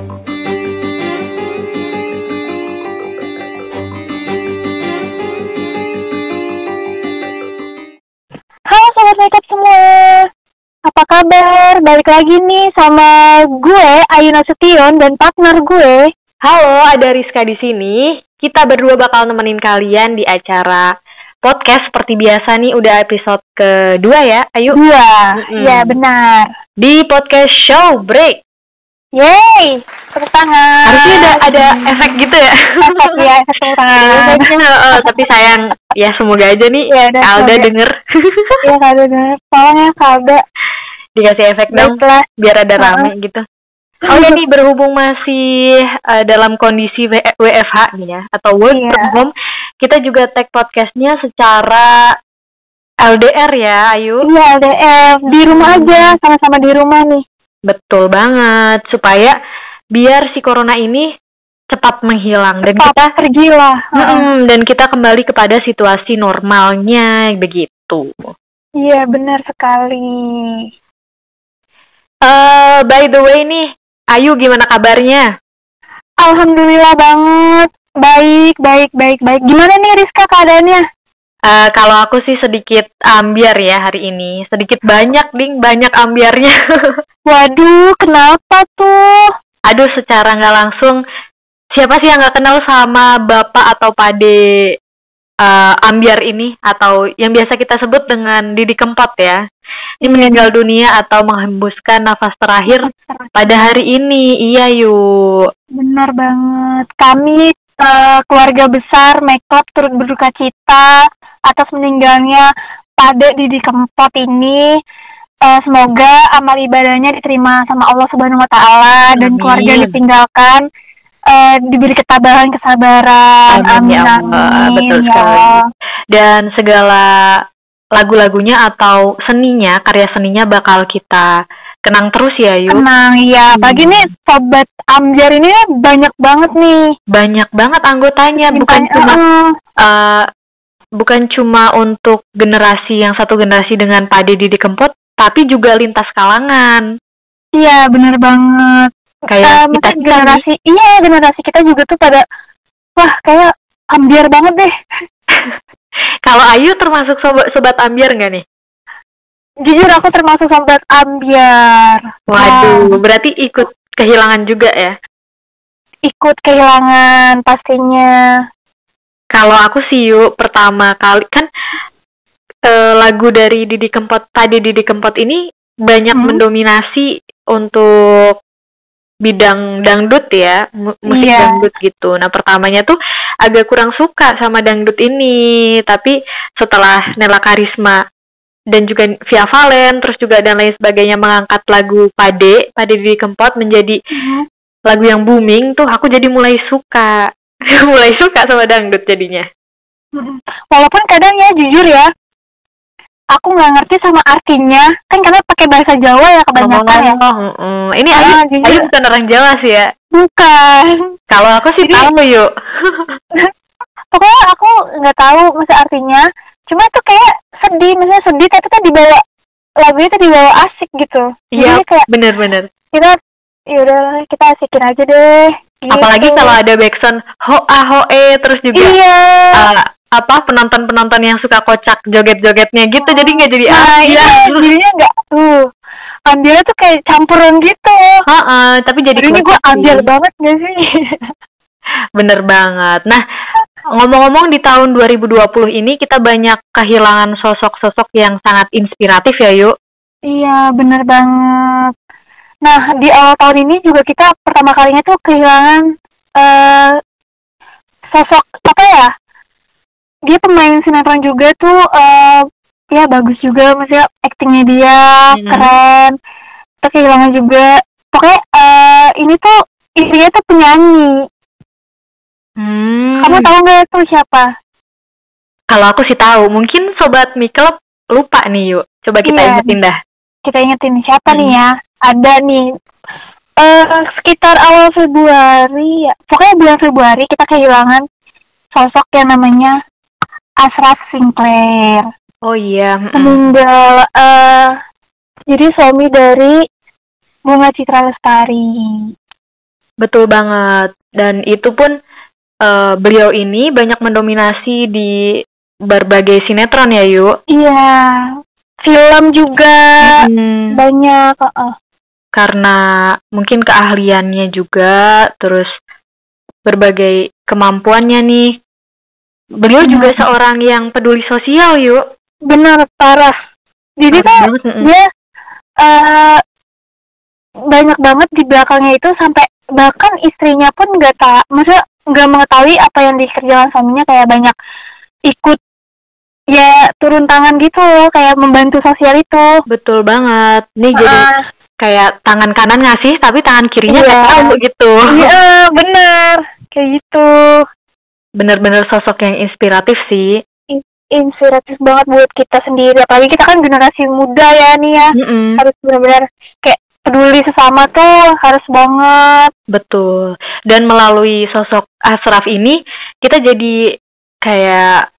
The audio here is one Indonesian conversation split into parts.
Halo sobat makeup semua. Apa kabar? Balik lagi nih sama gue Ayu Nasution dan partner gue. Halo, ada Rizka di sini. Kita berdua bakal nemenin kalian di acara podcast seperti biasa nih udah episode kedua ya. Ayo Dua. Mm-mm. Ya benar. di podcast show break. Yeay, tepuk tangan. Harusnya ada ada efek gitu ya. efek ya, efek tepuk tangan. Heeh, tapi sayang ya semoga aja nih Ya udah. Alda semoga- denger Iya Kalda denger. Tolong ya Kalda. dikasih efek dong biar ada rame gitu. Oh ya nih berhubung masih eh, dalam kondisi W- WFH nih ya atau work Iya. from home, kita juga tag podcastnya secara LDR ya, Ayu. Iya LDF. Di rumah aja, sama-sama di rumah nih. Betul banget supaya biar si corona ini cepat menghilang dan Cepat kita pergilah. Heeh. Mm-mm, dan kita kembali kepada situasi normalnya begitu. Iya benar sekali. Eh by the way nih, Ayu gimana kabarnya? Alhamdulillah banget. Baik, baik, baik, baik. Gimana nih Rizka keadaannya? Eh kalau aku sih sedikit ambiar ya hari ini, sedikit banyak ding, banyak ambiarnya. Waduh, kenapa tuh? Aduh, secara nggak langsung, siapa sih yang nggak kenal sama bapak atau pade eh, ambiar ini atau yang biasa kita sebut dengan Didi Kempot ya? Ini meninggal dunia atau menghembuskan nafas terakhir pada hari ini. Iya yuk. Benar banget. Kami eh, keluarga besar Makeup turut berduka cita atas meninggalnya Pade Didi Kempot ini. Eh, semoga amal ibadahnya diterima sama Allah Subhanahu wa taala dan keluarga ditinggalkan eh, diberi ketabahan, kesabaran. Amin, Amin. ya Allah. amin, Betul ya sekali. Dan segala lagu-lagunya atau seninya, karya seninya bakal kita kenang terus ya yuk. Tenang, iya. Pagi Hmm. nih sobat Amjar ini banyak banget nih. Banyak banget anggotanya, bukan cuma eh, eh, bukan cuma untuk generasi yang satu generasi dengan Pade Didi Kempot, tapi juga lintas kalangan. Iya, bener banget. Kayak Eh, kita generasi, iya generasi kita juga tuh pada, wah kayak ambiar banget deh. Kalau Ayu termasuk sobat, sobat ambiar nggak nih? Jujur aku termasuk sobat ambiar. Waduh, Ah, berarti ikut kehilangan juga ya? ikut kehilangan pastinya. Kalau aku sih yuk pertama kali kan eh, lagu dari Didi Kempot tadi Didi Kempot ini banyak Hmm. mendominasi untuk bidang dangdut ya mu- musik Iya. dangdut gitu. Nah pertamanya tuh agak kurang suka sama dangdut ini, tapi setelah Nela Karisma dan juga Via Valen terus juga dan lain sebagainya mengangkat lagu Pade Pade Didi Kempot menjadi lagu yang booming tuh aku jadi mulai suka mulai suka sama dangdut jadinya. Walaupun kadang ya jujur ya, aku nggak ngerti sama artinya. Kan karena pakai bahasa Jawa ya kebanyakan ya. Oh, mm-mm. Ini Ah, Ayu, jujur. Ayu bukan orang Jawa sih ya. Bukan. Kalau aku sih tahu yuk. Pokoknya aku nggak tahu masa artinya. Cuma itu kayak sedih, misalnya sedih tapi tuh dibawa lagunya tuh dibawa asik gitu. Iya, bener-bener. kita yaudah kita asikin aja deh. Gitu. Apalagi kalau ada backsound ho ah ho eh terus juga iya. uh, apa penonton-penonton yang suka kocak joget-jogetnya gitu jadi nggak jadi nah, ah iya, jadinya nggak tuh. Ambilnya tuh kayak campuran gitu. Heeh, tapi jadi Jadinya gue sih. ambil banget gak sih? Bener banget. Nah, ngomong-ngomong di tahun 2020 ini kita banyak kehilangan sosok-sosok yang sangat inspiratif ya, yuk. Iya, bener banget. Nah, di awal tahun ini juga kita pertama kalinya tuh kehilangan eh sosok apa ya? Dia pemain sinetron juga tuh eh ya bagus juga maksudnya aktingnya dia Hmm. keren. Kita kehilangan juga. Pokoknya eh ini tuh istrinya tuh penyanyi. Hmm. Kamu tahu nggak tuh siapa? Kalau aku sih tahu, mungkin sobat Mikel lupa nih, yuk. Coba kita Iya. ingetin dah. Kita ingetin siapa nih Hmm. ya? Ada nih eh sekitar awal Februari ya. Pokoknya bulan Februari kita kehilangan sosok yang namanya Ashraf Sinclair. Oh iya. Meninggal eh jadi suami dari Bunga Citra Lestari. Betul banget. Dan itu pun uh, beliau ini banyak mendominasi di berbagai sinetron ya, Yuk. Iya. Film juga hmm. banyak. Uh. Karena mungkin keahliannya juga, terus berbagai kemampuannya nih. Beliau hmm. juga seorang yang peduli sosial, Yuk. Benar, parah. Jadi kan dia uh, banyak banget di belakangnya itu sampai bahkan istrinya pun nggak tak, maksudnya nggak mengetahui apa yang dikerjakan suaminya kayak banyak ikut ya turun tangan gitu loh kayak membantu sosial itu betul banget nih uh, jadi kayak tangan kanan ngasih tapi tangan kirinya iya. tahu gitu. Iya bener. Kayak gitu. Bener-bener sosok yang inspiratif sih. Inspiratif banget buat kita sendiri. Apalagi kita kan generasi muda ya nih ya. Mm -mm. harus benar-benar kayak peduli sesama tuh harus banget. Betul. Dan melalui sosok Asraf ini kita jadi kayak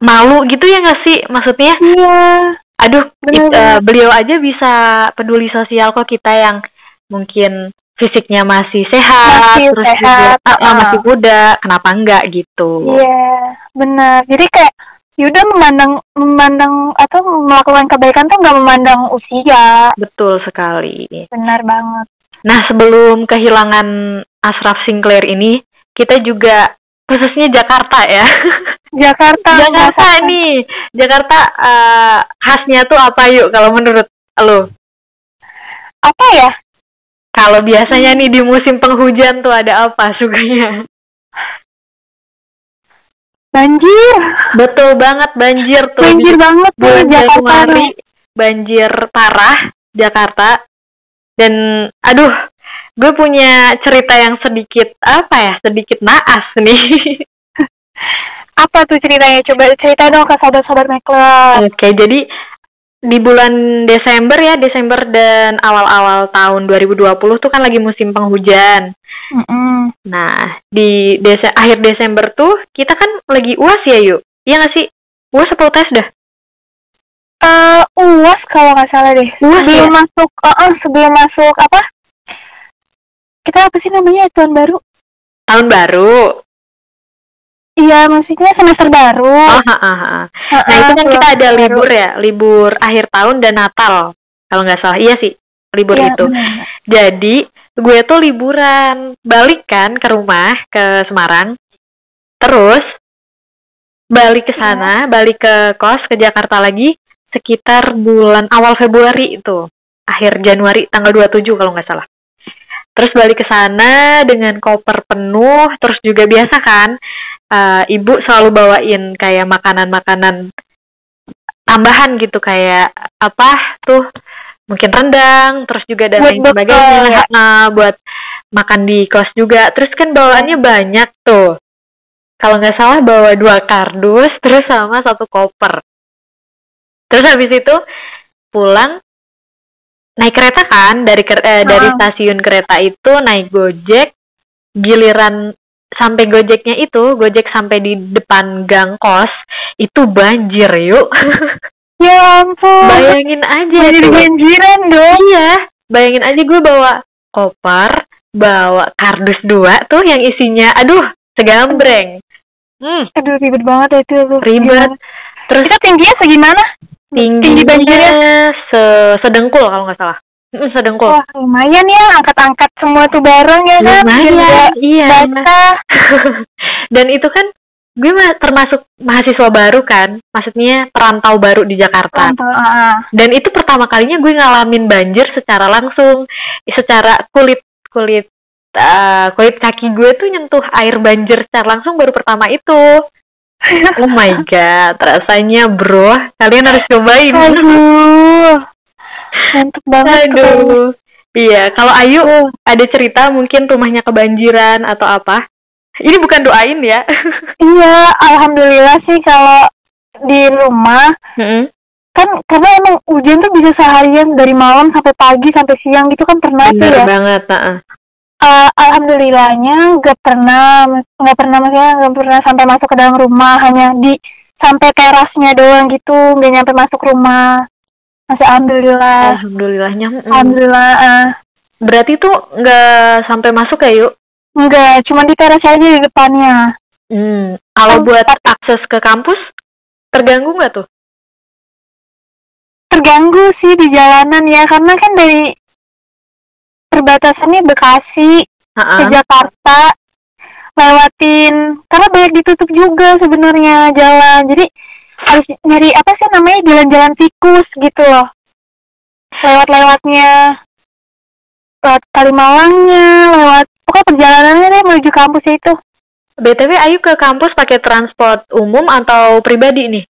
malu gitu ya nggak sih? Maksudnya? Iya aduh it, uh, beliau aja bisa peduli sosial kok kita yang mungkin fisiknya masih sehat masih terus sehat, juga uh, masih muda kenapa enggak gitu iya benar jadi kayak Yuda memandang memandang atau melakukan kebaikan tuh nggak memandang usia. Betul sekali. Benar banget. Nah sebelum kehilangan Asraf Sinclair ini, kita juga khususnya Jakarta ya. Jakarta. Jakarta nih, Jakarta uh, khasnya tuh apa yuk kalau menurut lo? Apa ya? Kalau biasanya nih di musim penghujan tuh ada apa sukanya? Banjir. Betul banget banjir tuh. Banjir di banget tuh Jakarta. Januari, banjir parah Jakarta. Dan aduh, gue punya cerita yang sedikit apa ya, sedikit naas nih. apa tuh ceritanya? Coba cerita dong ke sahabat-sahabat Mekler. Oke, jadi di bulan Desember ya, Desember dan awal-awal tahun 2020 tuh kan lagi musim penghujan. Mm-mm. Nah, di desa akhir Desember tuh kita kan lagi UAS ya, yuk. Iya nggak sih? UAS atau tes dah? Uh, UAS kalau nggak salah deh. UAS sebelum ya? masuk, uh, uh, sebelum masuk apa? Kita apa sih namanya tahun baru? Tahun baru. Iya, maksudnya semester baru. Oh, ha, ha, ha. Nah, itu kan kita ada libur ya, libur akhir tahun dan Natal. Kalau nggak salah, iya sih, libur ya, itu. Bener. Jadi, gue tuh liburan balik kan ke rumah ke Semarang terus balik ke sana iya. balik ke kos ke Jakarta lagi sekitar bulan awal Februari itu akhir Januari tanggal 27 kalau nggak salah terus balik ke sana dengan koper penuh terus juga biasa kan uh, ibu selalu bawain kayak makanan-makanan tambahan gitu kayak apa tuh mungkin rendang terus juga dan lain sebagainya. nah buat makan di kos juga. Terus kan bawaannya banyak tuh. Kalau nggak salah bawa dua kardus terus sama satu koper. Terus habis itu pulang naik kereta kan? Dari eh, dari stasiun kereta itu naik gojek giliran sampai gojeknya itu gojek sampai di depan gang kos itu banjir yuk Ya ampun. Bayangin aja. Jadi banjiran dong. Iya. Bayangin aja gue bawa koper, bawa kardus dua tuh yang isinya, aduh, segambreng. Hmm. Aduh ribet banget ya itu tuh. Ribet. Terus itu tingginya segimana? Tinggi, tinggi banjirnya se sedengkul kalau nggak salah. Sedengkul. Wah lumayan ya angkat-angkat semua tuh bareng ya kan. Lumayan, iya. Dan itu kan gue mah termasuk mahasiswa baru kan, maksudnya perantau baru di Jakarta. Perantau, uh. Dan itu pertama kalinya gue ngalamin banjir secara langsung, secara kulit kulit uh, kulit kaki gue tuh nyentuh air banjir secara langsung baru pertama itu. oh my god, rasanya bro, kalian harus cobain. Aduh, mantep banget. Aduh. Iya, kalau Ayu ada cerita mungkin rumahnya kebanjiran atau apa? Ini bukan doain ya. iya, alhamdulillah sih kalau di rumah. Mm-hmm. Kan karena emang hujan tuh bisa seharian dari malam sampai pagi sampai siang gitu kan pernah sih ya. banget, uh. Uh, alhamdulillahnya nggak pernah nggak pernah maksudnya nggak pernah sampai masuk ke dalam rumah hanya di sampai terasnya doang gitu nggak nyampe masuk rumah masih alhamdulillah alhamdulillahnya alhamdulillah uh, Berarti tuh nggak sampai masuk ya yuk? Enggak, cuma di teras aja di depannya. Hmm. Kalau buat akses ke kampus terganggu nggak tuh? Terganggu sih di jalanan ya, karena kan dari perbatasannya Bekasi ke Ha-ha. Jakarta lewatin karena banyak ditutup juga sebenarnya jalan jadi harus nyari apa sih namanya jalan-jalan tikus gitu loh lewat-lewatnya lewat Kalimalangnya lewat pokoknya perjalanannya deh menuju kampus itu BTW Ayu ke kampus pakai transport umum atau pribadi nih?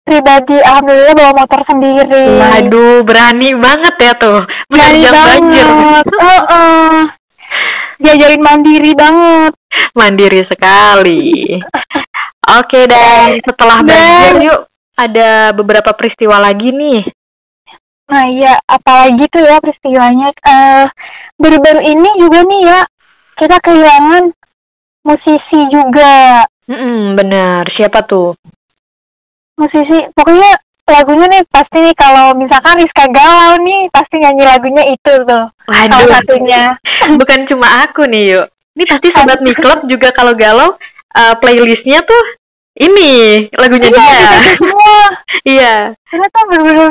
pribadi alhamdulillah bawa motor sendiri Waduh, berani banget ya tuh. berani banget oh, oh. diajarin mandiri banget Mandiri sekali. Oke, dan setelah Dan- banjir yuk ada beberapa peristiwa lagi nih. Nah iya, apalagi tuh ya peristiwanya. eh baru-baru ini juga nih ya, kita kehilangan musisi juga. Mm bener. Siapa tuh? Musisi, pokoknya lagunya nih pasti nih kalau misalkan Rizka galau nih, pasti nyanyi lagunya itu tuh. Salah Waduh. satunya. Bukan cuma aku nih yuk. Ini pasti sobat club juga kalau galau eh, playlistnya tuh ini lagunya Iya, dia. Iya. Tuh bener-bener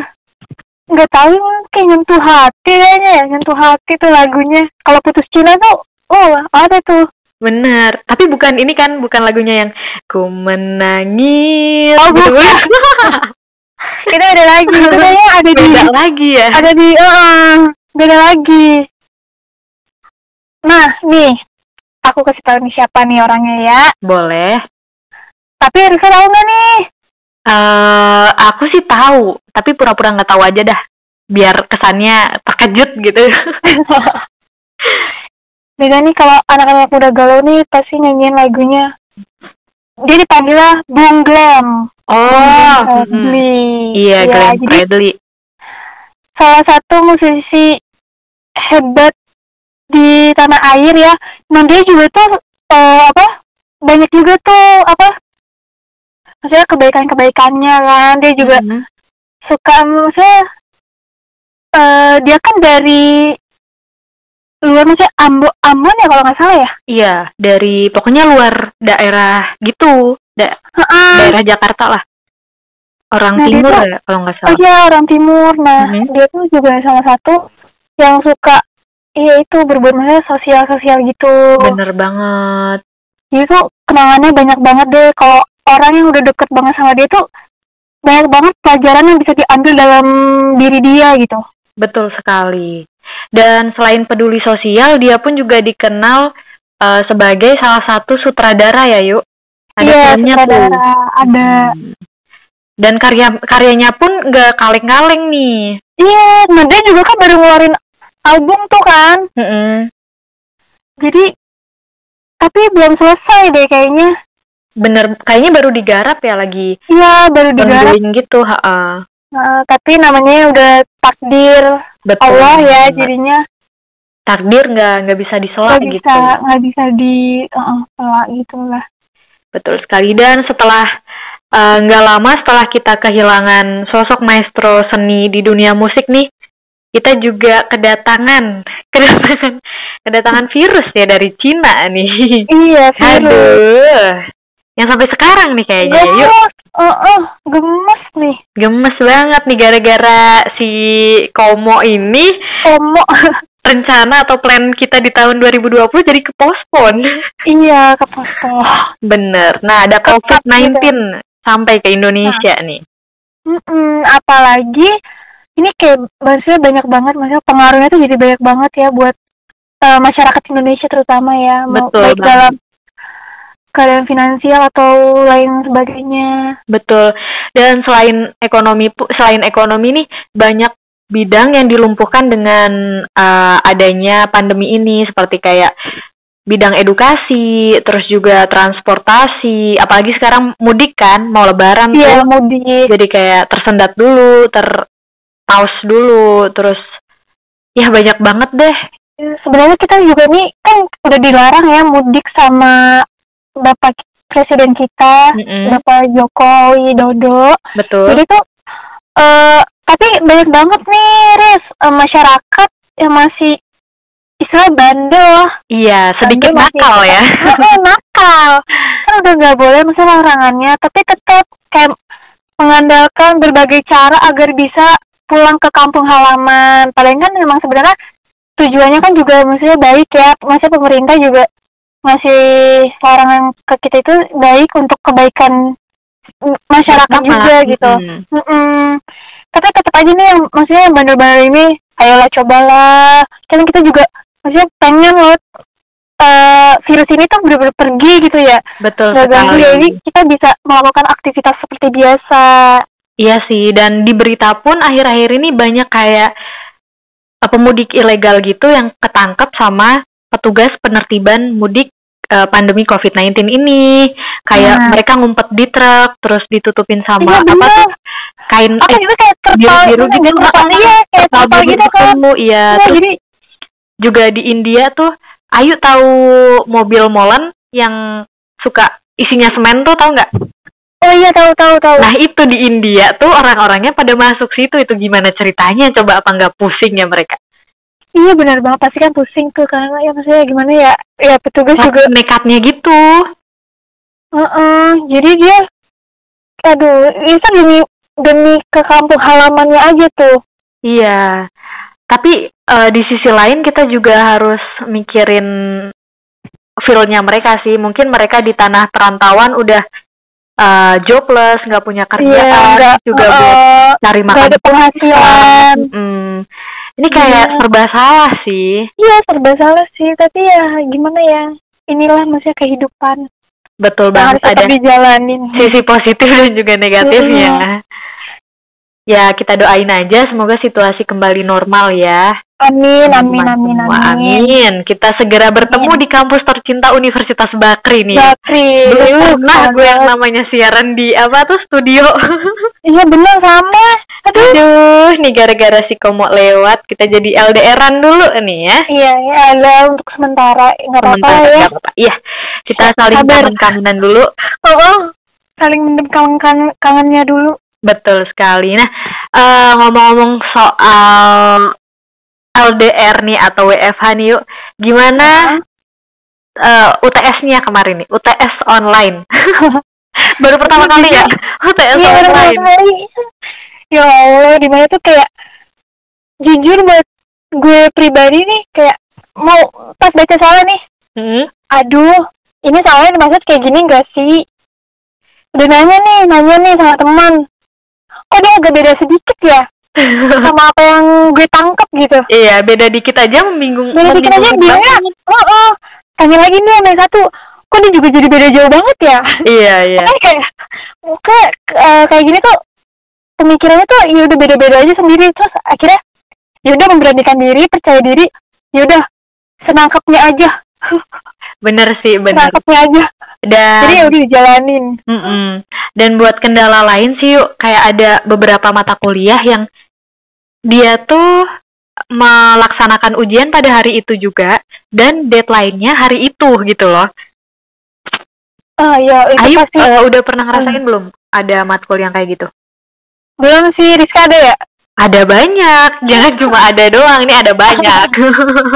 nggak tahu kayak nyentuh hati kayaknya ya, nyentuh hati tuh lagunya. Kalau putus cinta tuh, oh ada tuh. Bener, tapi bukan ini kan, bukan lagunya yang ku menangis. Oh, gitu. Itu ada lagi, itu kayaknya ada di Beda lagi ya. ada di eh, beda lagi. Nah, nih aku kasih tahu nih siapa nih orangnya ya. Boleh. Tapi Risa tahu nggak nih? eh aku sih tahu, tapi pura-pura nggak tahu aja dah. Biar kesannya terkejut gitu. Beda nih kalau anak-anak muda galau nih pasti nyanyiin lagunya. Dia dipanggilnya Bung Glam. Oh, mm-mm. Fredly. iya, Glenn jadi Fredly. salah satu musisi hebat di tanah air ya. Nah dia juga tuh eh, apa banyak juga tuh apa maksudnya kebaikan-kebaikannya kan dia juga Mhm. suka maksudnya eh dia kan dari luar maksudnya Ambon Ambon ya kalau nggak salah ya Iya, dari pokoknya luar daerah gitu, da- Heeh. daerah Jakarta lah. Orang Nah, timur tuh- ya kalau nggak oh salah. iya orang timur nah Mhm. dia tuh juga salah satu yang suka iya itu berbuat maksudnya sosial sosial gitu Bener banget. Jadi tuh kenangannya banyak banget deh kalau orang yang udah deket banget sama dia tuh banyak banget pelajaran yang bisa diambil dalam diri dia gitu. Betul sekali. Dan selain peduli sosial, dia pun juga dikenal eh, sebagai salah satu sutradara ya, yuk. Ada iya, filmnya tuh. sutradara, ada. Hmm. Dan karya karyanya pun nggak kaleng-kaleng nih. Iya, nah dia juga kan baru ngeluarin album tuh kan. Mm-mm. Jadi tapi belum selesai deh kayaknya. Bener, kayaknya baru digarap ya lagi Iya, baru digarap. gitu, ha Nah, tapi namanya udah takdir Betul. Allah ya, jadinya Takdir nggak nggak bisa disela gitu. bisa nggak bisa di uh, uh, gitu lah. Betul sekali. Dan setelah eh, nggak lama setelah kita kehilangan sosok maestro seni di dunia musik nih, kita juga kedatangan kedatangan kedatangan virus ya dari Cina nih. Iya, virus. Aduh. Yang sampai sekarang nih kayaknya. Yuk, Gemes, oh, oh, gemes nih. gemes banget nih gara-gara si Komo ini Komo. rencana atau plan kita di tahun 2020 jadi kepospon. iya, ke foto. Bener. Nah, ada Ketat COVID-19 sampai ke Indonesia nih. Mm-mm, apalagi ini kayak maksudnya banyak banget maksudnya pengaruhnya tuh jadi banyak banget ya buat eh, masyarakat Indonesia terutama ya Betul baik banget. dalam keadaan finansial atau lain sebagainya. Betul. Dan selain ekonomi selain ekonomi nih banyak bidang yang dilumpuhkan dengan uh, adanya pandemi ini seperti kayak bidang edukasi, terus juga transportasi, apalagi sekarang mudik kan, mau lebaran Iya, tuh. mudik. Jadi kayak tersendat dulu, terpaus dulu, terus ya banyak banget deh. Sebenarnya kita juga nih kan udah dilarang ya mudik sama Bapak Presiden kita, Mm-mm, Bapak Joko Widodo. betul. Jadi tuh eh tapi banyak banget nih Riz eh, masyarakat yang masih istilah bandel. Iya, sedikit Bandel masih- nakal ya. Heeh, nakal. Kan udah nggak boleh misalnya larangannya, tapi tetap kayak mengandalkan berbagai cara agar bisa pulang ke kampung halaman. Paling kan memang sebenarnya tujuannya kan juga maksudnya baik ya. Maksudnya pemerintah juga ngasih larangan ke kita itu baik untuk kebaikan mm, masyarakat juga gitu. Mm. Mm-mm. Tapi tetap aja nih yang maksudnya yang bandel-bandel ini, ayolah cobalah. Kan kita juga maksudnya pengen loh eh, virus ini tuh bener-bener pergi gitu ya. Betul Nggak ganggu sekali. ya ini kita bisa melakukan aktivitas seperti biasa. Iya sih, dan di berita pun akhir-akhir ini banyak kayak eh, pemudik ilegal gitu yang ketangkep sama petugas penertiban mudik eh, pandemi COVID-19 ini. Kayak Nah. mereka ngumpet di truk, terus ditutupin sama Iya apa tuh kain Apa eh, itu kayak terpal biru-biru gitu, gitu, Kak. iya kayak terpal biru gitu kan. iya. Iya, Terus jadi juga di India tuh, Ayu tahu mobil molen yang suka isinya semen tuh tahu nggak? oh iya tahu tahu tahu. Nah itu di India tuh orang-orangnya pada masuk situ itu gimana ceritanya? Coba apa nggak pusing ya mereka? Iya benar banget pasti kan pusing tuh karena ya maksudnya gimana ya? Ya petugas juga nekatnya gitu. Heeh, jadi dia aduh, itu demi demi ke kampung halamannya aja tuh. Iya. Tapi eh, di sisi lain kita juga harus mikirin feel-nya mereka sih. Mungkin mereka di tanah perantauan udah eh, jobless, nggak punya kerjaan, enggak juga heeh, buat cari makan. ada penghasilan. Mm. Ini kayak Iya. serba salah sih. Iya, serba salah sih, tapi ya gimana ya? Inilah maksudnya kehidupan. Betul banget harus ada dijalanin. sisi positif dan juga negatifnya. Ya, kita doain aja semoga situasi kembali normal ya. Amin, amin, amin, amin. Amin. Kita segera bertemu di kampus tercinta Universitas Bakri nih. Bakri. Belum pernah kangen gue yang namanya siaran di apa tuh studio. Iya bener sama. Aduh. Aduh, nih gara-gara si Komo lewat, kita jadi LDRan dulu nih ya. Iya, ya ada untuk sementara nggak apa-apa ya. apa-apa. Iya, kita saling kangen-kangenan dulu. Oh, oh. saling mendem kangen kangen- kangennya dulu. Betul sekali. Nah, eh, ngomong-ngomong soal LDR nih atau WFH nih yuk, gimana eh, UTS-nya kemarin nih? UTS online. Baru pertama kali ya UTS Iya, bener online. kali. Ya Allah, di mana tuh kayak jujur buat gue pribadi nih kayak mau pas baca soalnya nih, Hmm. aduh, ini soalnya dimaksud kayak gini gak sih? Udah nanya nih, nanya nih sama teman. Kok dia agak beda sedikit ya sama apa yang gue tangkep gitu. Iya, beda dikit aja membingung. Beda dikit aja bilangnya, oh, oh. Tanya lagi nih yang satu, kok dia juga jadi beda jauh banget ya? Iya, iya. Makanya kayak, kayak, eh, kayak gini tuh, pemikirannya tuh ya udah beda-beda aja sendiri. Terus akhirnya, ya udah memberanikan diri, percaya diri, ya udah senangkapnya aja, Bener sih, bener. senangkapnya aja. Dan Jadi ya udah dijalanin. Mm-mm. Dan buat kendala lain sih yuk, kayak ada beberapa mata kuliah yang dia tuh melaksanakan ujian pada hari itu juga dan deadline-nya hari itu gitu loh. Ah ya itu Ayu pasti eh, udah pernah ngerasain belum ada matkul yang kayak gitu? belum sih Rizka ada ya? Ada banyak, jangan cuma ada doang, ini ada banyak.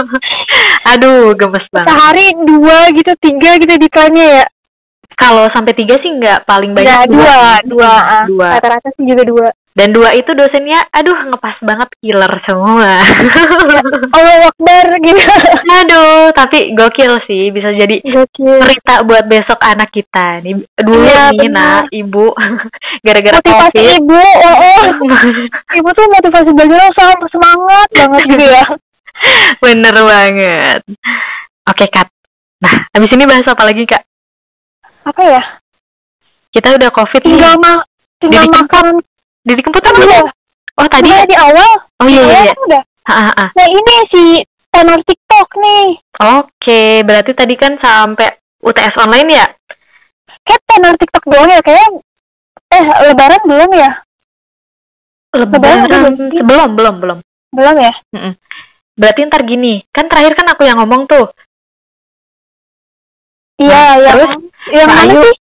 Aduh, gemes banget. Sehari dua gitu, tiga gitu dikanya ya? Kalau sampai tiga sih nggak paling banyak Ya dua, dua. ah. Dua. Rata-rata sih juga dua. Dan dua itu dosennya, aduh ngepas banget killer semua. Allah Akbar gitu. aduh, tapi gokil sih, bisa jadi Gokil. cerita buat besok anak kita nih. Dulu nih, benar. nak, ibu, gara-gara Motivasi covid. ibu, oh, oh. Ibu tuh motivasi belajar sama semangat banget gitu ya. Bener banget. Oke, Kak. Nah, habis ini bahas apa lagi, Kak? Apa ya? Kita udah covid nih. Tinggal ma tinggal makan Kan belum? udah. Oh, tadi Udah ya? di awal. Oh iya, iya, iya. udah. Ah, ah, ah. Nah ini si tenor TikTok nih. Oke, berarti tadi kan sampai UTS online ya? Kayak tenor TikTok doang ya kayak eh lebaran belum ya? Lebaran udah belum belum, belum, belum. Belum ya? Mm-mm. Berarti ntar gini, kan terakhir kan aku yang ngomong tuh, Iya, Nah, yang terus yang Ayu sih?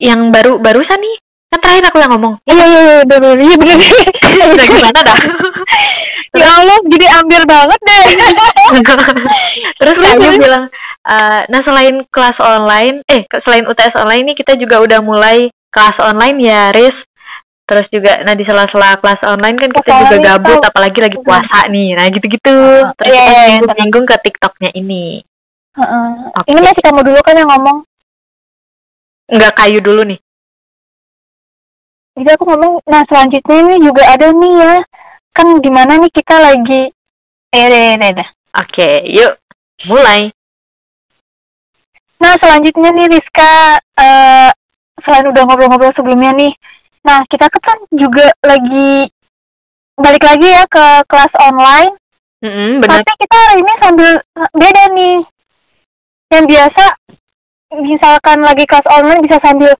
yang baru barusan nih, kan terakhir aku yang ngomong. Iya, iya, iya, bener, iya, bener. Udah gimana dah? ya Allah, jadi ambil banget deh. Ayu bilang, uh, nah selain kelas online, eh selain UTS online ini kita juga udah mulai kelas online ya, Riz. Terus juga, nah di sela-sela kelas online kan kita juga gabut, apalagi lagi puasa nih. Nah gitu-gitu. Terus Iya, kita iya, singgung-singgung ke TikToknya ini. Heeh. Oke. Ini masih kamu dulu kan yang ngomong. Nggak kayu dulu nih. Jadi aku ngomong, nah selanjutnya ini juga ada nih ya. Kan gimana nih kita lagi Eh, deh, deh, deh. Oke, yuk mulai. Nah, selanjutnya nih Rizka, eh selain udah ngobrol-ngobrol sebelumnya nih, nah kita kan juga lagi balik lagi ya ke kelas online, Mm-mm, benar. tapi kita hari ini sambil beda nih. Yang biasa, misalkan lagi kelas online bisa sambil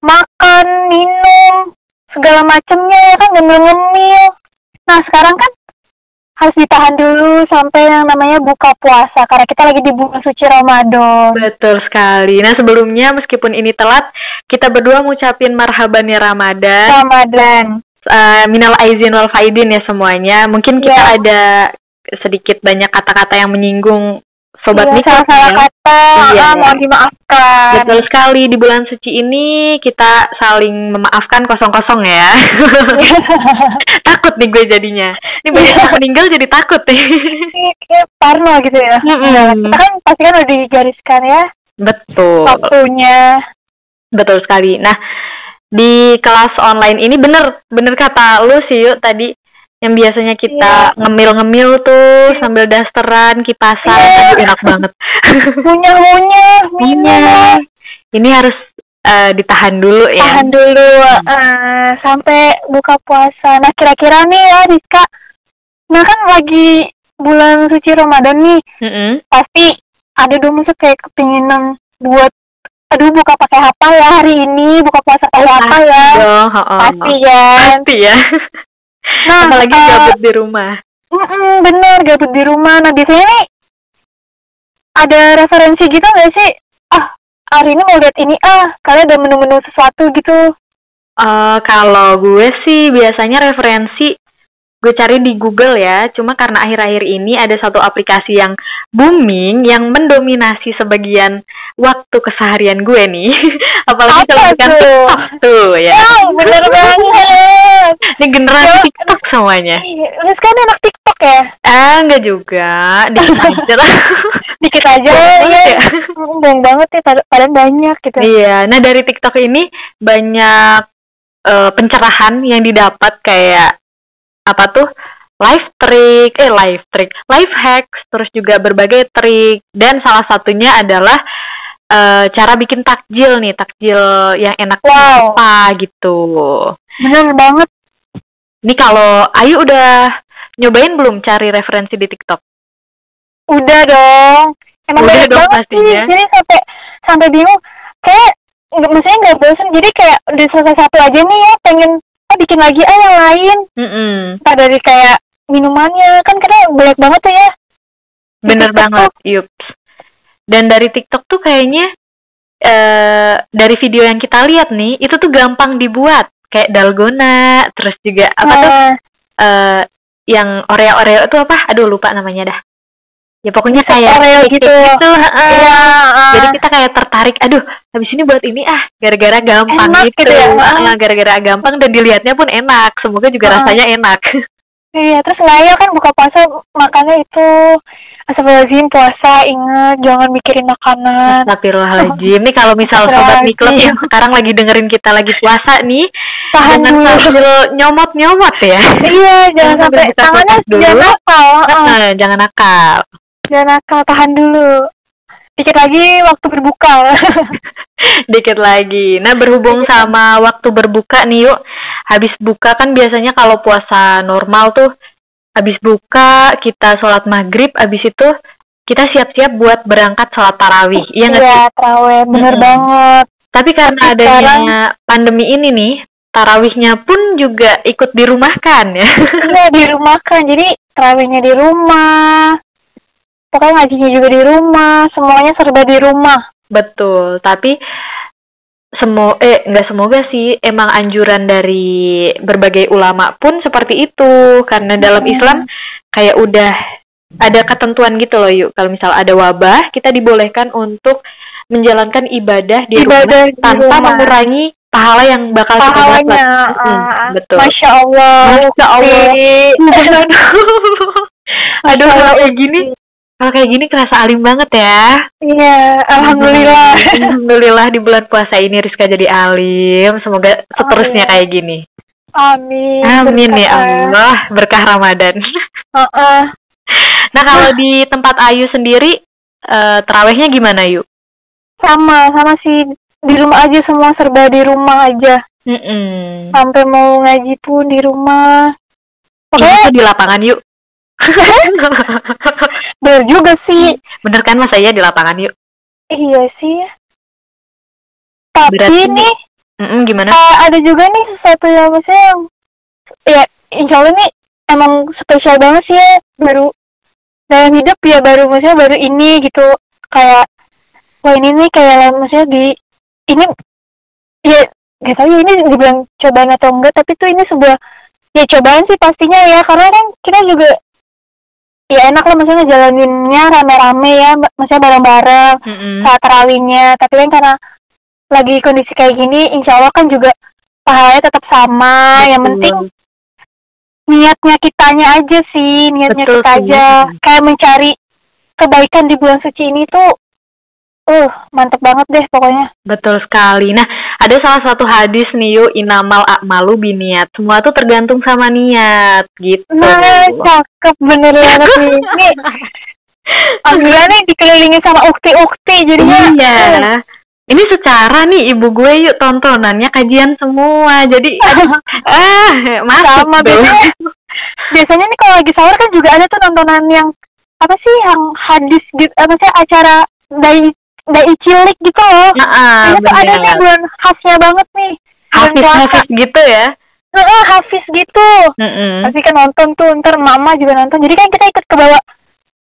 makan, minum, segala macemnya ya kan ngemil-ngemil. Nah, sekarang kan harus ditahan dulu sampai yang namanya buka puasa karena kita lagi di bulan suci Ramadan. Betul sekali. Nah sebelumnya meskipun ini telat, kita berdua ngucapin marhaban ya Ramadan. Ramadan. Eh, minal aizin wal faidin ya semuanya. Mungkin kita Iya. ada sedikit banyak kata-kata yang menyinggung sobat Iya, mikro salah-salah ya. kata, Iya. ah, mohon dimaafkan. Betul sekali di bulan suci ini kita saling memaafkan kosong-kosong ya. takut nih gue jadinya. Ini banyak yang meninggal jadi takut nih. Parno gitu ya. Mm-mm. Nah, kita kan pasti kan udah digariskan ya Betul. waktunya. Betul sekali. Nah, di kelas online ini bener bener kata lu sih yuk tadi yang biasanya kita Iya. ngemil-ngemil tuh sambil dasteran, kipasan, aduh, enak banget. Munyah-munyah, minum. Iya. Ini harus eh, ditahan dulu ya. Tahan dulu eh, sampai buka puasa. Nah, kira-kira nih ya Rizka. Nah, kan lagi bulan suci Ramadan nih. Mm-mm. Pasti ada dong maksud kayak kepinginan buat aduh buka pakai apa ya hari ini buka puasa pakai apa ya Dong, ho-ho. pasti kan Pasti ya. nah Apalagi eh, gabut di rumah. Mm-mm, bener gabut di rumah. Nah biasanya nih ada referensi gitu nggak sih? Ah hari ini mau lihat ini. Ah kalian ada menu-menu sesuatu gitu. Eh, kalau gue sih biasanya referensi gue cari di Google ya. Cuma karena akhir-akhir ini ada satu aplikasi yang booming yang mendominasi sebagian waktu keseharian gue nih. Apalagi kalau bukan? TikTok tuh ya. wow bener banget Ini generasi. TikTok semuanya. Terus kan anak TikTok ya Ah, enggak juga. Dikit aja lah. dikit aja Bohong ya banget ya. Bohong banget ya pad- padahal banyak gitu Iya, nah dari TikTok ini banyak eh, pencerahan yang didapat kayak apa tuh life trick, eh life trick, life hacks, terus juga berbagai trik dan salah satunya adalah eh, cara bikin takjil nih, takjil yang enak Wow. apa gitu. bener banget Ini kalau Ayu udah nyobain belum cari referensi di TikTok? Udah dong. Emang Udah dong pastinya. sih. Jadi sampai sampai bingung. Kayak maksudnya nggak bosan. Jadi kayak udah selesai satu aja nih ya pengen ah bikin lagi ah yang lain. Mm-mm. Entah dari kayak minumannya kan kadang banyak banget tuh ya. Bener TikTok banget, yups. Dan dari TikTok tuh kayaknya eh dari video yang kita lihat nih, itu tuh gampang dibuat. Kayak dalgona, terus juga apa tuh Nah, eh yang Oreo-Oreo itu apa? Aduh lupa namanya dah. Ya pokoknya kayak Oreo gitu. gitu. heeh. Iya. ah. Jadi kita kayak tertarik, aduh, habis ini buat ini ah, gara-gara gampang Enak gitu. gitu ya, heeh. gara-gara gampang dan dilihatnya pun enak. Semoga juga Heeh. rasanya enak. Iya, terus Naya kan buka puasa makannya itu Astagfirullahaladzim puasa ingat jangan mikirin makanan. Astagfirullahaladzim. Nih kalau misal sobat. Miklub yang sekarang lagi dengerin kita lagi puasa nih, Tahan jangan dulu. sambil nyomot-nyomot ya. Iya, jangan Jangan sampai tangannya jangan nakal. jangan nakal. Jangan nakal, tahan dulu. Dikit lagi waktu berbuka. Dikit lagi. Nah, berhubung sama waktu berbuka nih yuk. Habis buka kan biasanya kalau puasa normal tuh habis buka kita sholat maghrib, habis itu kita siap-siap buat berangkat sholat tarawih. Iya nggak sih? Iya, terawih. Bener Mm-mm. banget. Tapi karena Tapi adanya sekarang- pandemi ini nih, tarawihnya pun juga ikut dirumahkan ya. Iya, di rumah kan. Jadi terawihnya di rumah. Pokoknya ngajinya juga di rumah. Semuanya serba di rumah. Betul, tapi semo eh nggak semoga sih emang anjuran dari berbagai ulama pun seperti itu karena dalam Hmm. Islam kayak udah ada ketentuan gitu loh yuk. Kalau misal ada wabah, kita dibolehkan untuk menjalankan ibadah di Ibadah rumah di tanpa rumah. mengurangi pahala yang bakal kita pahalanya dapat. ah, Mm, betul. Masya Allah Masya Allah. Aduh, kalau kayak gini, kalau kayak gini kerasa alim banget ya. iya Alhamdulillah Alhamdulillah di bulan puasa ini Rizka jadi alim. Semoga seterusnya Amin. kayak gini. Amin Amin ya. Allah, berkah Ramadan. Heeh. Nah, kalau di tempat Ayu sendiri eh, terawihnya gimana, Yuk? sama sama sih di rumah aja semua serba di rumah aja Mm-mm. sampai mau ngaji pun di rumah tuh di lapangan, Yuk. bener juga sih. Bener kan masa iya di lapangan, Yuk? iya sih. Tapi Berarti- nih Mm-mm, gimana? eh, ada juga nih sesuatu yang maksudnya yang ya insya Allah nih emang spesial banget sih ya baru dalam hidup ya baru maksudnya baru ini gitu. Kayak wah ini nih kayak maksudnya di ini ya gak tahu ya ini dibilang cobaan atau enggak tapi tuh ini sebuah ya cobaan sih pastinya ya karena kan kita juga ya enak lah maksudnya jalaninnya rame-rame ya maksudnya bareng-bareng Mm-mm. saat terawihnya tapi kan karena lagi kondisi kayak gini insya Allah kan juga pahalanya tetap sama yang Betul. penting niatnya kitanya aja sih niatnya Betul kita sih. aja kayak mencari kebaikan di bulan suci ini tuh uh mantep banget deh pokoknya Betul sekali. Nah, ada salah satu hadis nih, Yuk, inamal akmalu biniat. Semua tuh tergantung sama niat, gitu. nah cakep bener banget nih alhamdulillah nih dikelilingi sama ukti-ukti jadinya Iya. uh, Ini secara nih ibu gue yuk tontonannya kajian semua. Jadi ah masuk sama biasanya biasanya nih kalau lagi sahur kan juga ada tuh nontonan yang apa sih yang hadis gitu apa sih acara dai dai cilik gitu loh. Heeh, ini tuh ada nih bulan khasnya banget nih. Hafiz hafiz gitu ya. Heeh, hafiz gitu. Mm-mm. pasti kan nonton tuh ntar mama juga nonton. Jadi kan kita ikut ke bawah.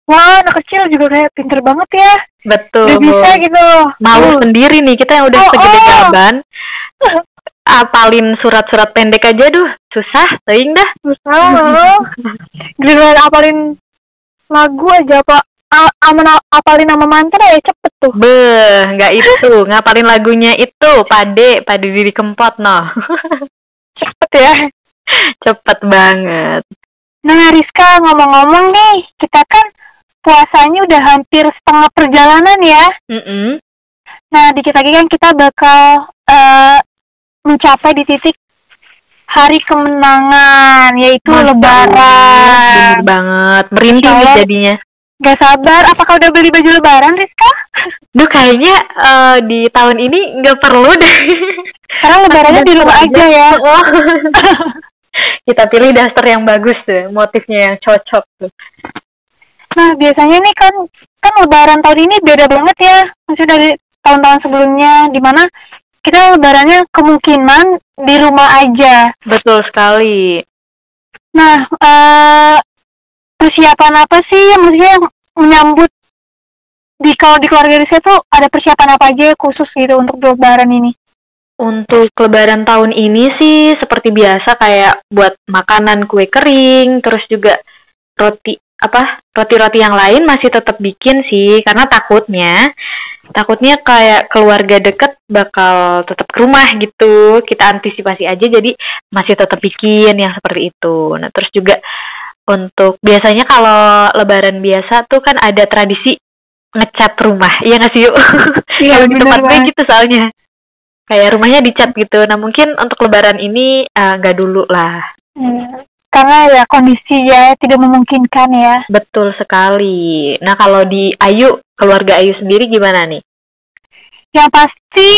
Wah anak kecil juga kayak pinter banget ya. Betul. udah bisa gitu. Malu Uh, sendiri nih kita yang udah Oh, segede oh. gaban. Apalin surat-surat pendek aja duh. Susah, teuing dah. susah loh. Giliran apalin lagu aja apa A- aman apalin nama mantra ya cepet tuh Beh, nggak itu, ngapalin lagunya itu, pade, pade diri kempot noh. cepet ya Cepet banget. Nah, Rizka, ngomong-ngomong nih, kita kan puasanya udah hampir setengah perjalanan ya. Mm-mm. Nah, dikit lagi kan kita bakal eh, mencapai di titik hari kemenangan, yaitu Allah, lebaran. Bener banget, merinding jadinya. Gak sabar, apakah udah beli baju lebaran, Rizka? Duh kayaknya eh, di tahun ini nggak perlu deh. Karena lebarannya di rumah aja ya. Oh. Kita pilih daster yang bagus tuh, motifnya yang cocok tuh. Nah, biasanya nih kan kan lebaran tahun ini beda banget ya. Maksudnya dari tahun-tahun sebelumnya, di mana kita lebarannya kemungkinan di rumah aja. Betul sekali. Nah, eh persiapan apa sih? Yang maksudnya menyambut di kalau di keluarga Rizka tuh ada persiapan apa aja khusus gitu untuk lebaran ini? Untuk lebaran tahun ini sih seperti biasa kayak buat makanan kue kering, terus juga roti apa roti-roti yang lain masih tetap bikin sih karena takutnya takutnya kayak keluarga deket bakal tetap ke rumah gitu. Kita antisipasi aja jadi masih tetap bikin yang seperti itu. Nah terus juga untuk biasanya kalau lebaran biasa tuh kan ada tradisi ngecat rumah. Iya nggak sih yuk? Iya, Kalau di tempat gue gitu soalnya. Kayak rumahnya dicat gitu. Nah mungkin untuk lebaran ini eh, nggak dulu lah. Hmm, karena ya kondisi ya tidak memungkinkan ya. betul sekali. Nah kalau di Ayu keluarga Ayu sendiri gimana nih? Yang pasti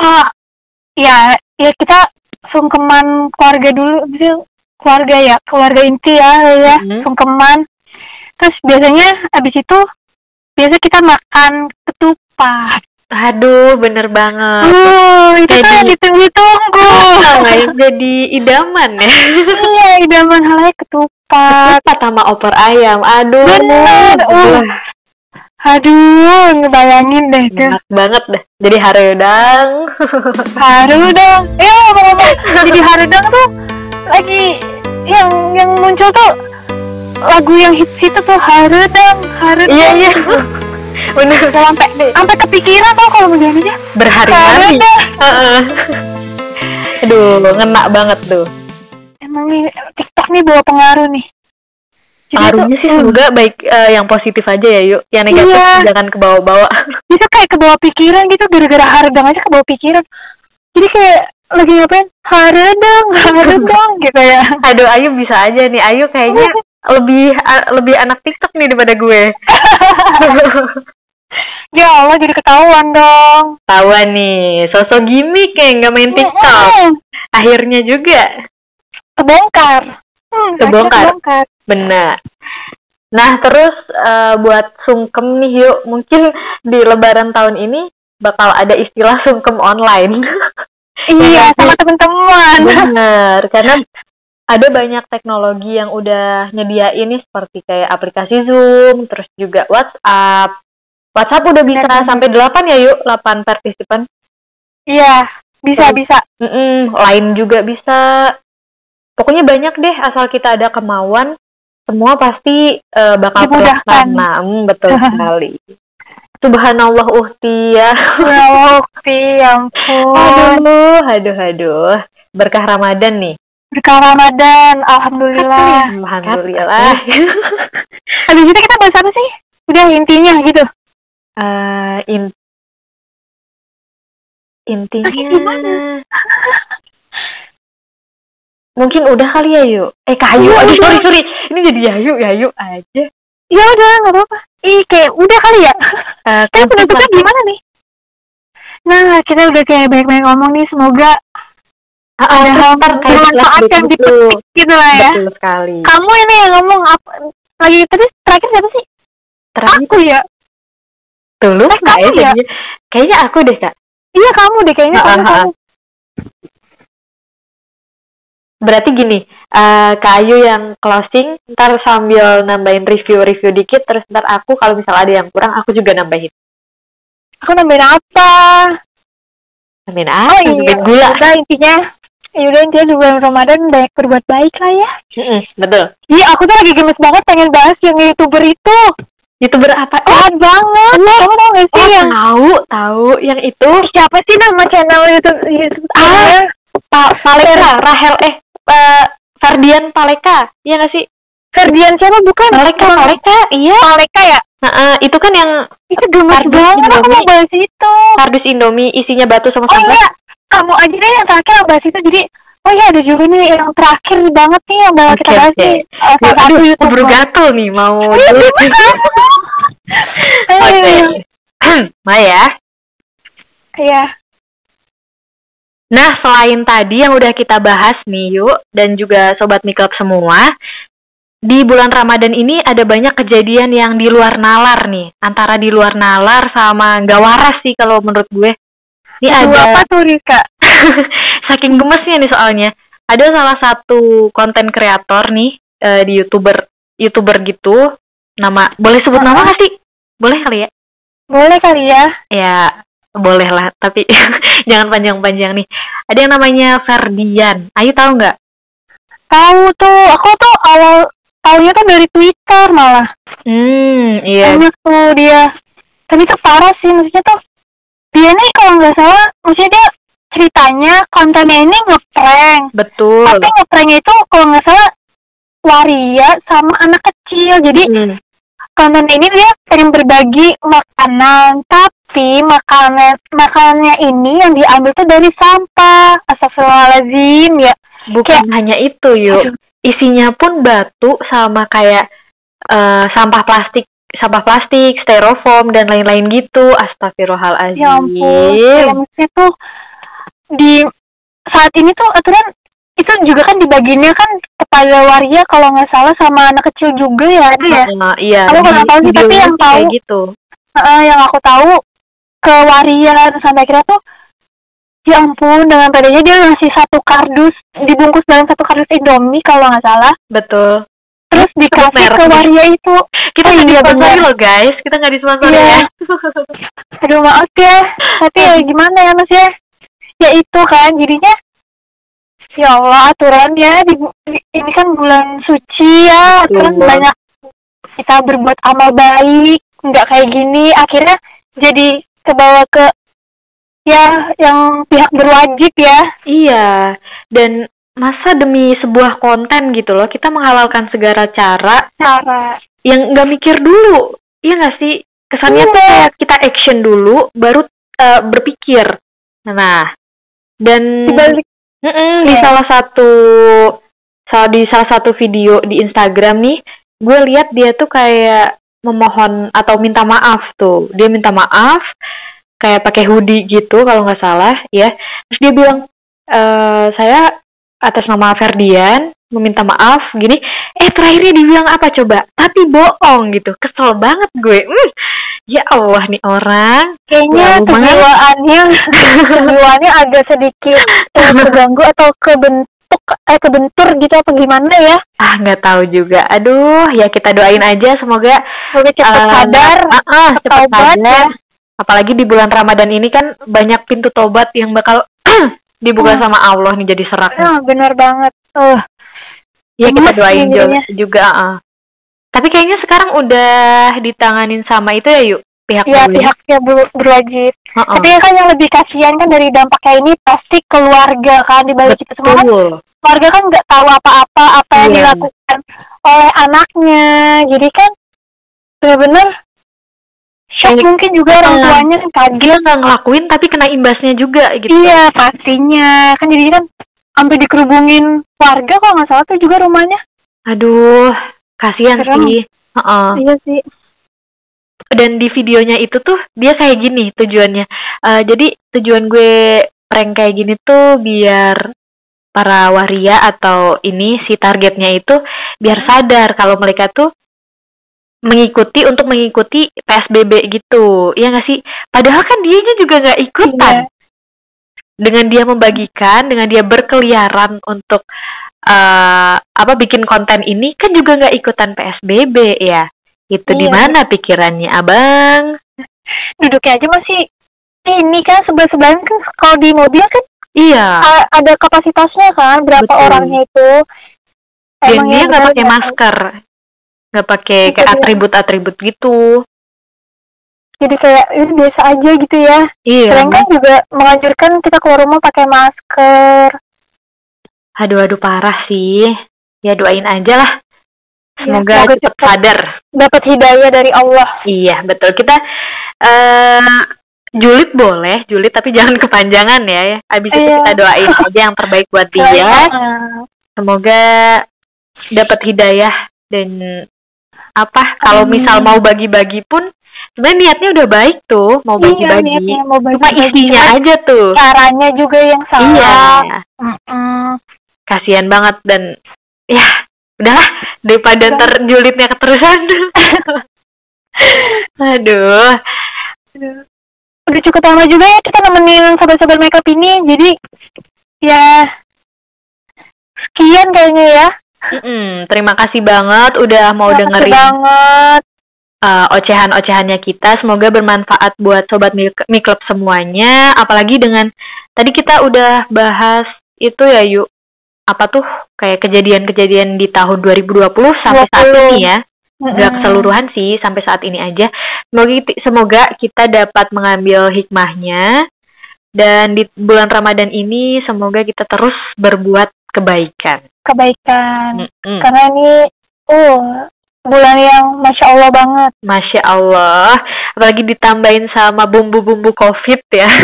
ah ya ya kita sungkeman keluarga dulu keluarga ya keluarga inti ya ya Mhm. sungkeman. Terus biasanya abis itu biasa kita makan ketupat. aduh bener banget Uh, itu Jadi- yang ditunggu-tunggu. Yang jadi idaman ya iya, idaman halnya ketupat. Ketupat sama opor ayam aduh Bener, uh. Wah, Aduh, ngebayangin deh tuh. enak banget dah jadi haredang Haru dong. Eh, ngomong-ngomong jadi haru dong tuh lagi yang yang muncul tuh lagu yang hits itu tuh haredang haredang Iya iya. Bener. sampai sampai kepikiran tau kalau begini aja Berhari-hari. Heeh. Aduh, ngena banget tuh. emang nih TikTok nih bawa pengaruh nih Jadi Pengaruhnya sih semoga baik eh, yang positif aja ya yuk. Yang negatif Iya. jangan ke bawah-bawah. itu kayak kebawa pikiran gitu gara-gara haredang aja kebawa pikiran jadi kayak lagi ngapain haredang haredang gitu ya Aduh, Ayu bisa aja nih. Ayu kayaknya lebih lebih anak TikTok nih daripada gue. ya Allah jadi ketahuan dong Tahuan nih, sosok gimmick kayak nggak main TikTok. Akhirnya juga kebongkar hmm, Kebongkar. kebongkar benar. Nah, terus eh, buat sungkem nih yuk, mungkin di lebaran tahun ini bakal ada istilah sungkem online. Iya sama teman-teman Bener, karena ada banyak teknologi yang udah nyediain nih seperti kayak aplikasi Zoom, terus juga WhatsApp. WhatsApp udah bisa Dan- sampai 8 ya yuk, 8 partisipan. iya bisa Terus- bisa Mm-mm, lain juga bisa. Pokoknya banyak deh asal kita ada kemauan, semua pasti eh, bakal Dimudahkan. terlaksana. Hmm, betul sekali. Subhanallah uhti ya. ya Ukti, ya ampun Aduh, aduh, aduh. Berkah Ramadan nih. berkah Ramadan alhamdulillah Alhamdulillah. habis itu kita bahas apa sih udah intinya gitu Eh, in intinya Sakit di mana? mungkin udah kali ya yuk eh kayu Iya, aduh sorry sorry ini jadi yayu yayu aja ya udah nggak apa-apa ih kayak udah kali ya Eh, kan penutupnya gimana nih nah kita udah kayak banyak-banyak ngomong nih semoga Ah, ah, ada hal bermanfaat yang gitu. dipetik gitu lah ya betul sekali kamu ini yang ngomong apa lagi tadi terakhir siapa sih terakhir aku ya tuh lu Eh, kamu ya? jadinya? kayaknya aku deh kak iya kamu deh kayaknya Ah, kamu, ah, ah. kamu. berarti gini eh kayu yang closing ntar sambil nambahin review-review dikit terus ntar aku kalau misalnya ada yang kurang aku juga nambahin. Aku nambahin apa? Nambahin oh apa iya nambahin gula. udah intinya. Ya udah intinya di bulan Ramadan banyak berbuat baik lah ya. Mm-mm, betul. Iya aku tuh lagi gemes banget pengen bahas yang youtuber itu. Youtuber apa? Jahat banget. Kamu tau gak sih Oh, yang tahu, tahu yang itu. Siapa sih nama channel YouTube YouTube Ah, Pa Paleka, Rahel eh eh, Ferdian Paleka, iya nggak sih? Ferdian siapa bukan Paleka, Paleka, iya. Paleka ya Nah, eh, itu kan yang itu gemes banget aku mau bahas itu kardus Indomie isinya batu sama oh sambal. iya kamu aja deh yang terakhir bahas itu jadi oh iya ada juga nih yang terakhir banget nih yang bakal kita Oke, bahas oke. nih Eh, Aduh, YouTuber. keburu gatel nih mau. Iya? Oke. Maya. Iya. Nah, selain tadi yang udah kita bahas nih, yuk, dan juga sobat Miklub semua, di bulan Ramadan ini ada banyak kejadian yang di luar nalar nih, antara di luar nalar sama nggak waras sih kalau menurut gue. Ini Aduh, ada apa tuh Rika? saking gemesnya nih soalnya. Ada salah satu konten kreator nih eh, di youtuber youtuber gitu, nama boleh sebut nama nggak sih? Boleh kali ya? Boleh kali ya? Ya boleh lah, tapi jangan panjang-panjang nih. Ada yang namanya Ferdian. Ayu tahu nggak? Tahu tuh, aku tuh awal taunya tuh dari Twitter malah. Hmm, iya. Banyak tuh dia. Tapi tuh parah sih, maksudnya tuh dia nih kalau nggak salah, maksudnya dia ceritanya kontennya ini ngeprank. Betul. Tapi ngepranknya itu kalau nggak salah waria sama anak kecil. Jadi Hmm, konten ini dia pengen berbagi makanan, tapi makanan makanannya ini yang diambil tuh dari sampah. Astagfirullahaladzim ya. bukan hanya itu, yuk. Aduh. Isinya pun batu sama kayak eh, sampah plastik, sampah plastik, styrofoam dan lain-lain gitu. Astagfirullahaladzim. Ya ampun, ya tuh di saat ini tuh aturan itu juga kan dibaginya kan kepada waria kalau nggak salah sama anak kecil juga ya ada ya. Nah, iya. Aku di tahu sih, tapi yang tahu- gitu. Heeh, yang aku tahu ke waria terus sampai akhirnya tuh ya ampun dengan padanya dia ngasih satu kardus dibungkus dalam satu kardus Indomie kalau nggak salah Betul. terus dikasih ke waria itu Kita Oh, nggak iya, disponsori loh guys. Kita nggak disponsori Iya. ya. aduh maaf ya tapi ya gimana ya mas ya ya itu kan jadinya Ya Allah aturannya di, di- ini kan bulan suci ya, Betul. kan banyak kita berbuat amal baik, nggak kayak gini, akhirnya jadi kebawa ke ya yang pihak berwajib ya. Iya, dan masa demi sebuah konten gitu loh, kita menghalalkan segala cara Cara yang nggak mikir dulu. Iya nggak sih? Kesannya tuh Iya. kayak kita action dulu, baru eh, berpikir. Nah, dan dibalik Mm-mm, di salah satu salah di salah satu video di Instagram nih, gue lihat dia tuh kayak memohon atau minta maaf tuh. Dia minta maaf kayak pakai hoodie gitu kalau nggak salah ya. Terus dia bilang eh saya atas nama Ferdian meminta maaf gini. Eh terakhirnya dibilang apa coba? Tapi bohong gitu. Kesel banget gue. Hmm, ya Allah nih orang. kayaknya kejiwaannya kejiwaannya agak sedikit terganggu atau kebentuk eh kebentur gitu apa gimana ya? Ah nggak tahu juga. Aduh ya kita doain aja semoga Semoga cepat Eh, sadar, ah, ah, cepat sadar. ya. Apalagi di bulan Ramadan ini kan banyak pintu tobat yang bakal dibuka Hmm. sama Allah nih jadi serak. nih. Ah, benar banget. Uh, ya kita doain jadinya. juga. ah. Tapi kayaknya sekarang udah ditanganin sama itu ya yuk pihak ya pihaknya ber- berwajib. Heeh. Tapi kan yang lebih kasihan kan dari dampaknya ini pasti keluarga kan di balik itu semua kan keluarga kan nggak tahu apa-apa apa yang Iya. dilakukan oleh anaknya. Jadi kan benar-benar shock Kayak- mungkin juga orang tuanya kaget. Dia nggak ngelakuin tapi kena imbasnya juga gitu. Iya pastinya kan jadi kan sampai dikerubungin warga kalau nggak salah tuh juga rumahnya. Aduh, kasihan Serem. sih. Heeh. Iya sih. dan di videonya itu tuh dia kayak gini tujuannya. Eh, jadi tujuan gue prank kayak gini tuh biar para waria atau ini si targetnya itu biar sadar kalau mereka tuh mengikuti untuk mengikuti PSBB gitu. Iya nggak sih? Padahal kan dianya juga nggak ikutan. Iya. Dengan dia membagikan, dengan dia berkeliaran untuk eh apa bikin konten ini kan juga nggak ikutan PSBB ya. Itu di Iya. mana pikirannya, Abang? Duduknya aja masih ini kan sebelah sebelahan kan kalau di mobil kan Iya. ada kapasitasnya kan berapa Betul. orangnya itu. Dan dia nggak pakai nggak masker, nggak pakai kayak dia. atribut-atribut gitu. Jadi kayak ini biasa aja gitu ya. Iya. Selain kan juga menganjurkan kita keluar rumah pakai masker. Aduh, aduh parah sih. Ya doain aja lah. Ya, Semoga semoga cepat sadar. Dapat hidayah dari Allah. Iya, betul. Kita eh julid boleh, julid tapi jangan kepanjangan ya. Habis itu Iya. kita doain aja yang terbaik buat dia. Heeh. Semoga dapat hidayah dan apa kalau misal mau bagi-bagi pun sebenarnya niatnya udah baik tuh mau Iya, bagi-bagi. niatnya mau Cuma bagi-bagi. isinya Cuman aja tuh. Caranya juga yang Iya. salah. Mm-mm. Kasihan banget dan ya udahlah daripada Udah. ntar julidnya keterusan. Aduh. Udah cukup lama juga ya kita nemenin sahabat-sahabat makeup ini. Jadi ya sekian kayaknya ya. Mm-mm, terima kasih banget udah mau Makasih dengerin banget. Uh, ocehan-ocehannya kita. Semoga bermanfaat buat sobat Mik- Miklub semuanya. Apalagi dengan tadi kita udah bahas itu ya yuk apa tuh kayak kejadian-kejadian di tahun 2020 sampai saat 20. ini ya. Mm-mm. keseluruhan sih sampai saat ini aja. Semoga semoga kita dapat mengambil hikmahnya dan di bulan Ramadan ini semoga kita terus berbuat kebaikan. kebaikan. Mm-mm. Karena ini uh bulan yang masya Allah banget. Masya Allah, apalagi ditambahin sama bumbu-bumbu COVID ya.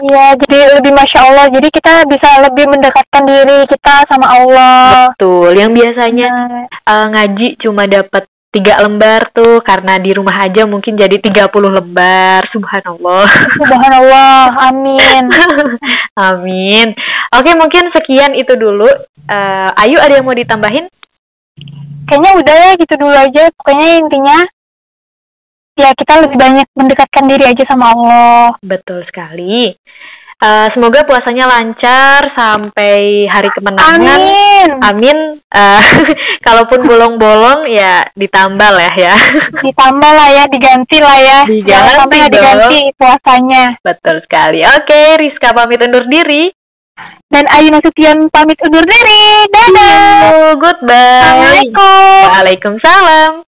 Iya, jadi lebih masya Allah. Jadi kita bisa lebih mendekatkan diri kita sama Allah. Betul, yang biasanya Nah, eh, ngaji cuma dapat tiga lembar tuh karena di rumah aja mungkin jadi 30 lembar. Subhanallah. Subhanallah, amin. Amin. Oke, mungkin sekian itu dulu. Eh, Ayu ada yang mau ditambahin? Kayaknya udah ya gitu dulu aja. Pokoknya intinya ya kita lebih banyak mendekatkan diri aja sama Allah. Betul sekali. Eh, semoga puasanya lancar sampai hari kemenangan. Amin. Amin. Eh, kalaupun bolong-bolong ya ditambal ya ya. Ditambah lah ya, diganti lah ya. Diganti Jangan sampai diganti puasanya. Betul sekali. Oke, Rizka pamit undur diri. Dan Ayu Nasution pamit undur diri. Dadah. Goodbye. Assalamualaikum. Waalaikumsalam.